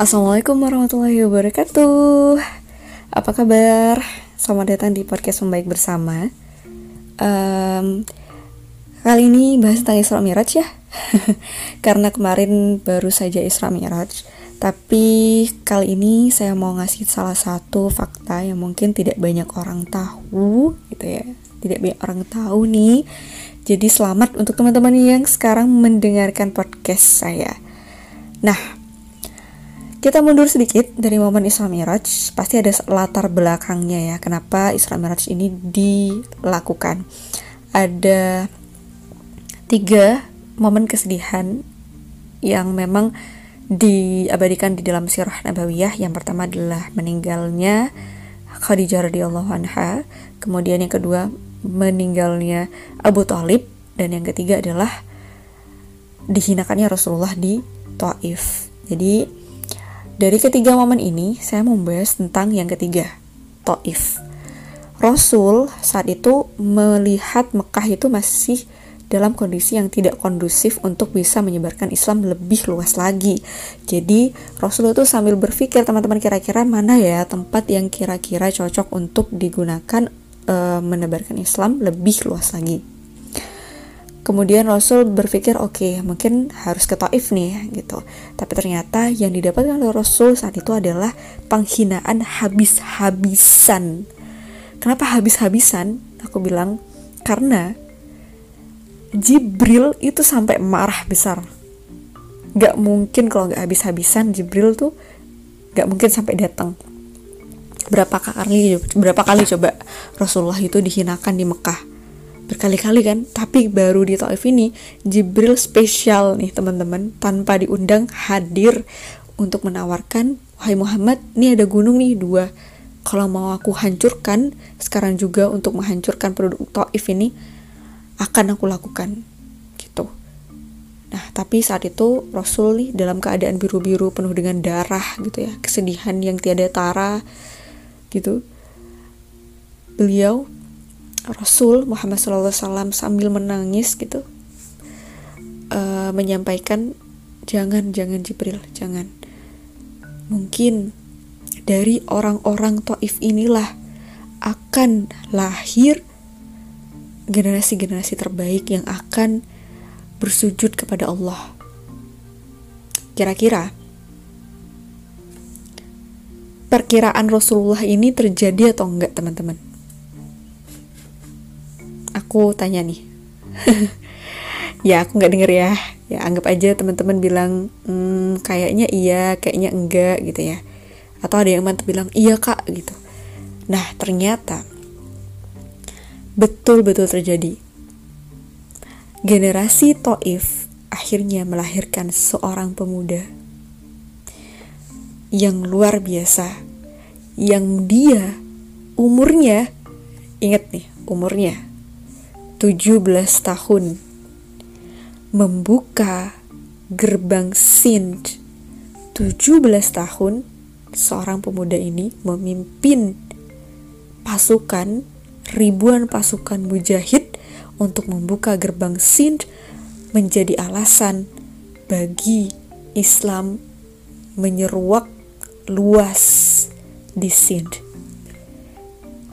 Assalamualaikum warahmatullahi wabarakatuh. Apa kabar? Selamat datang di podcast Membaik Bersama. Um, Kali ini bahas tentang Isra Miraj ya. Karena kemarin baru saja Isra Miraj. Tapi kali ini saya mau ngasih salah satu fakta yang mungkin tidak banyak orang tahu gitu ya. Tidak banyak orang tahu nih. Jadi selamat untuk teman-teman yang sekarang mendengarkan podcast saya. Nah, kita mundur sedikit dari momen Isra Miraj, pasti ada latar belakangnya ya, kenapa Isra Miraj ini dilakukan. Ada tiga momen kesedihan yang memang diabadikan di dalam sirah nabawiyah. Yang pertama adalah meninggalnya Khadijah radhiyallahu anha, kemudian yang kedua meninggalnya Abu Talib, dan yang ketiga adalah dihinakannya Rasulullah di Taif. Jadi dari ketiga momen ini, saya membahas tentang yang ketiga, Taif. Rasul saat itu melihat Mekah itu masih dalam kondisi yang tidak kondusif untuk bisa menyebarkan Islam lebih luas lagi. Jadi Rasul itu sambil berpikir teman-teman kira-kira mana ya tempat yang kira-kira cocok untuk digunakan e, menebarkan Islam lebih luas lagi. Kemudian Rasul berpikir oke okay, mungkin harus ke Taif nih gitu. Tapi ternyata yang didapatkan oleh Rasul saat itu adalah penghinaan habis-habisan. Kenapa habis-habisan? Aku bilang karena Jibril itu sampai marah besar. Gak mungkin kalau gak habis-habisan Jibril tuh gak mungkin sampai datang. Berapa kali berapa kali coba Rasulullah itu dihinakan di Mekah berkali-kali kan. Tapi baru di Taif ini Jibril spesial nih teman-teman. Tanpa diundang hadir untuk menawarkan wahai Muhammad ini ada gunung nih dua. Kalau mau aku hancurkan sekarang juga untuk menghancurkan produk Taif ini akan aku lakukan. Gitu. Nah tapi saat itu Rasul nih dalam keadaan biru-biru penuh dengan darah gitu ya kesedihan yang tiada tara gitu beliau Rasul Muhammad SAW sambil menangis gitu uh, menyampaikan jangan jangan Jibril jangan mungkin dari orang-orang Taif inilah akan lahir generasi-generasi terbaik yang akan bersujud kepada Allah. Kira-kira perkiraan Rasulullah ini terjadi atau enggak, teman-teman? Aku tanya nih. Ya aku nggak denger ya. Ya anggap aja teman-teman bilang hmm, kayaknya iya kayaknya enggak gitu ya. Atau ada yang mantep bilang iya kak gitu. Nah ternyata betul-betul terjadi. Generasi Toif akhirnya melahirkan seorang pemuda yang luar biasa yang dia umurnya inget nih umurnya 17 tahun membuka gerbang Sind 17 tahun seorang pemuda ini memimpin pasukan ribuan pasukan mujahid untuk membuka gerbang Sind menjadi alasan bagi Islam menyeruak luas di Sind.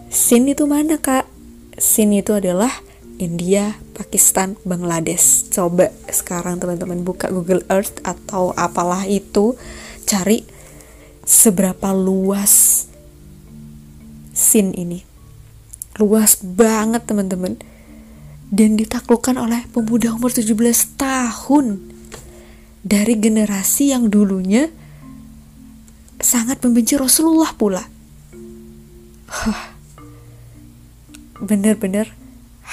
Sind itu mana kak? Sind itu adalah India, Pakistan, Bangladesh. Coba sekarang teman-teman buka Google Earth atau apalah itu, cari seberapa luas scene ini. Luas banget teman-teman. Dan ditaklukkan oleh pemuda umur 17 tahun dari generasi yang dulunya sangat membenci Rasulullah pula. Bener-bener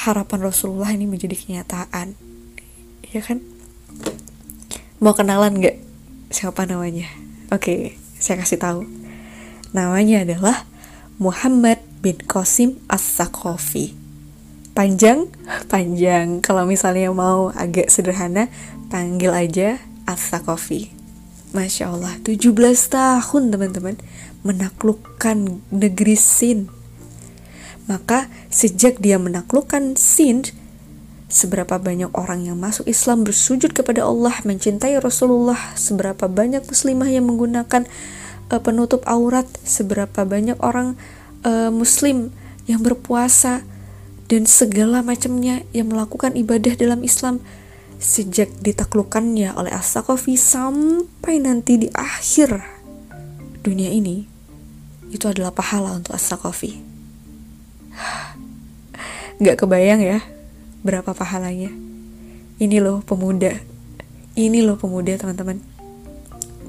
harapan Rasulullah ini menjadi kenyataan. Ya kan? Mau kenalan nggak? Siapa namanya? Oke saya kasih tahu. Namanya adalah Muhammad bin Qasim As-Sakofi panjang? Panjang. Kalau misalnya mau agak sederhana panggil aja As-Sakofi Masya Allah 17 tahun teman-teman menaklukkan negeri Sin maka sejak dia menaklukkan Sind, seberapa banyak orang yang masuk Islam bersujud kepada Allah, mencintai Rasulullah, seberapa banyak muslimah yang menggunakan uh, penutup aurat, seberapa banyak orang uh, muslim yang berpuasa dan segala macamnya yang melakukan ibadah dalam Islam sejak ditaklukkannya oleh As-Saqafi sampai nanti di akhir dunia ini itu adalah pahala untuk As-Saqafi. Gak kebayang ya berapa pahalanya. Ini loh pemuda. Ini loh pemuda teman-teman.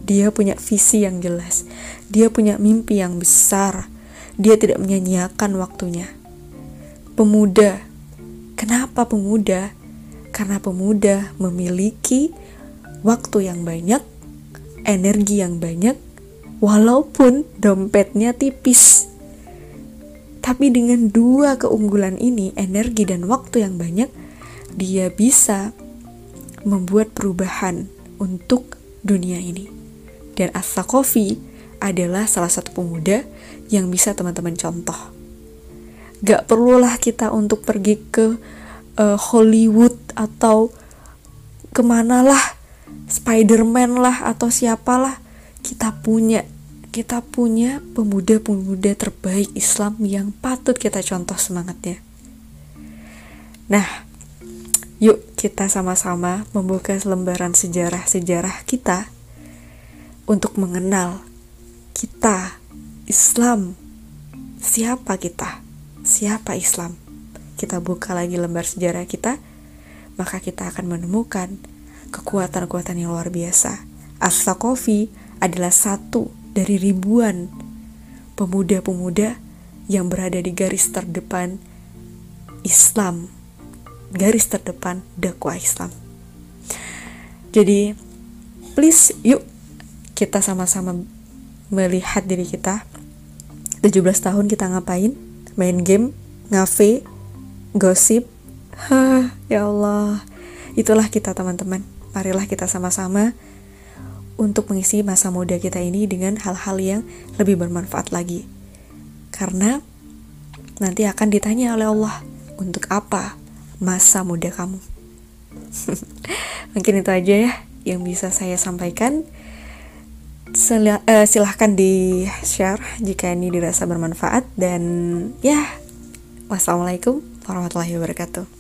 Dia punya visi yang jelas. Dia punya mimpi yang besar. Dia tidak menyanyiakan waktunya. Pemuda. Kenapa pemuda? Karena pemuda memiliki waktu yang banyak, energi yang banyak, walaupun dompetnya tipis. Tapi dengan dua keunggulan ini, energi dan waktu yang banyak, dia bisa membuat perubahan untuk dunia ini. Dan As-Sakofi adalah salah satu pemuda yang bisa teman-teman contoh. Gak perlulah kita untuk pergi ke uh, Hollywood atau ke mana lah Spiderman lah atau siapalah kita punya kita punya pemuda-pemuda terbaik Islam yang patut kita contoh semangatnya. Nah, yuk kita sama-sama membuka lembaran sejarah-sejarah kita untuk mengenal kita, Islam. Siapa kita? Siapa Islam? kita buka lagi lembar sejarah kita, maka kita akan menemukan kekuatan-kekuatan yang luar biasa. As-Sakofi adalah satu dari ribuan pemuda-pemuda yang berada di garis terdepan Islam, garis terdepan dakwah Islam. Jadi, please yuk kita sama-sama melihat diri kita 17 tahun kita ngapain? Main game, ngafe, gosip. Hah, ya Allah. Itulah kita teman-teman. Marilah kita sama-sama untuk mengisi masa muda kita ini dengan hal-hal yang lebih bermanfaat lagi. Karena nanti akan ditanya oleh Allah, untuk apa masa muda kamu? Mungkin itu aja ya yang bisa saya sampaikan. Sila, uh, silahkan di share jika ini dirasa bermanfaat dan ya wassalamualaikum warahmatullahi wabarakatuh.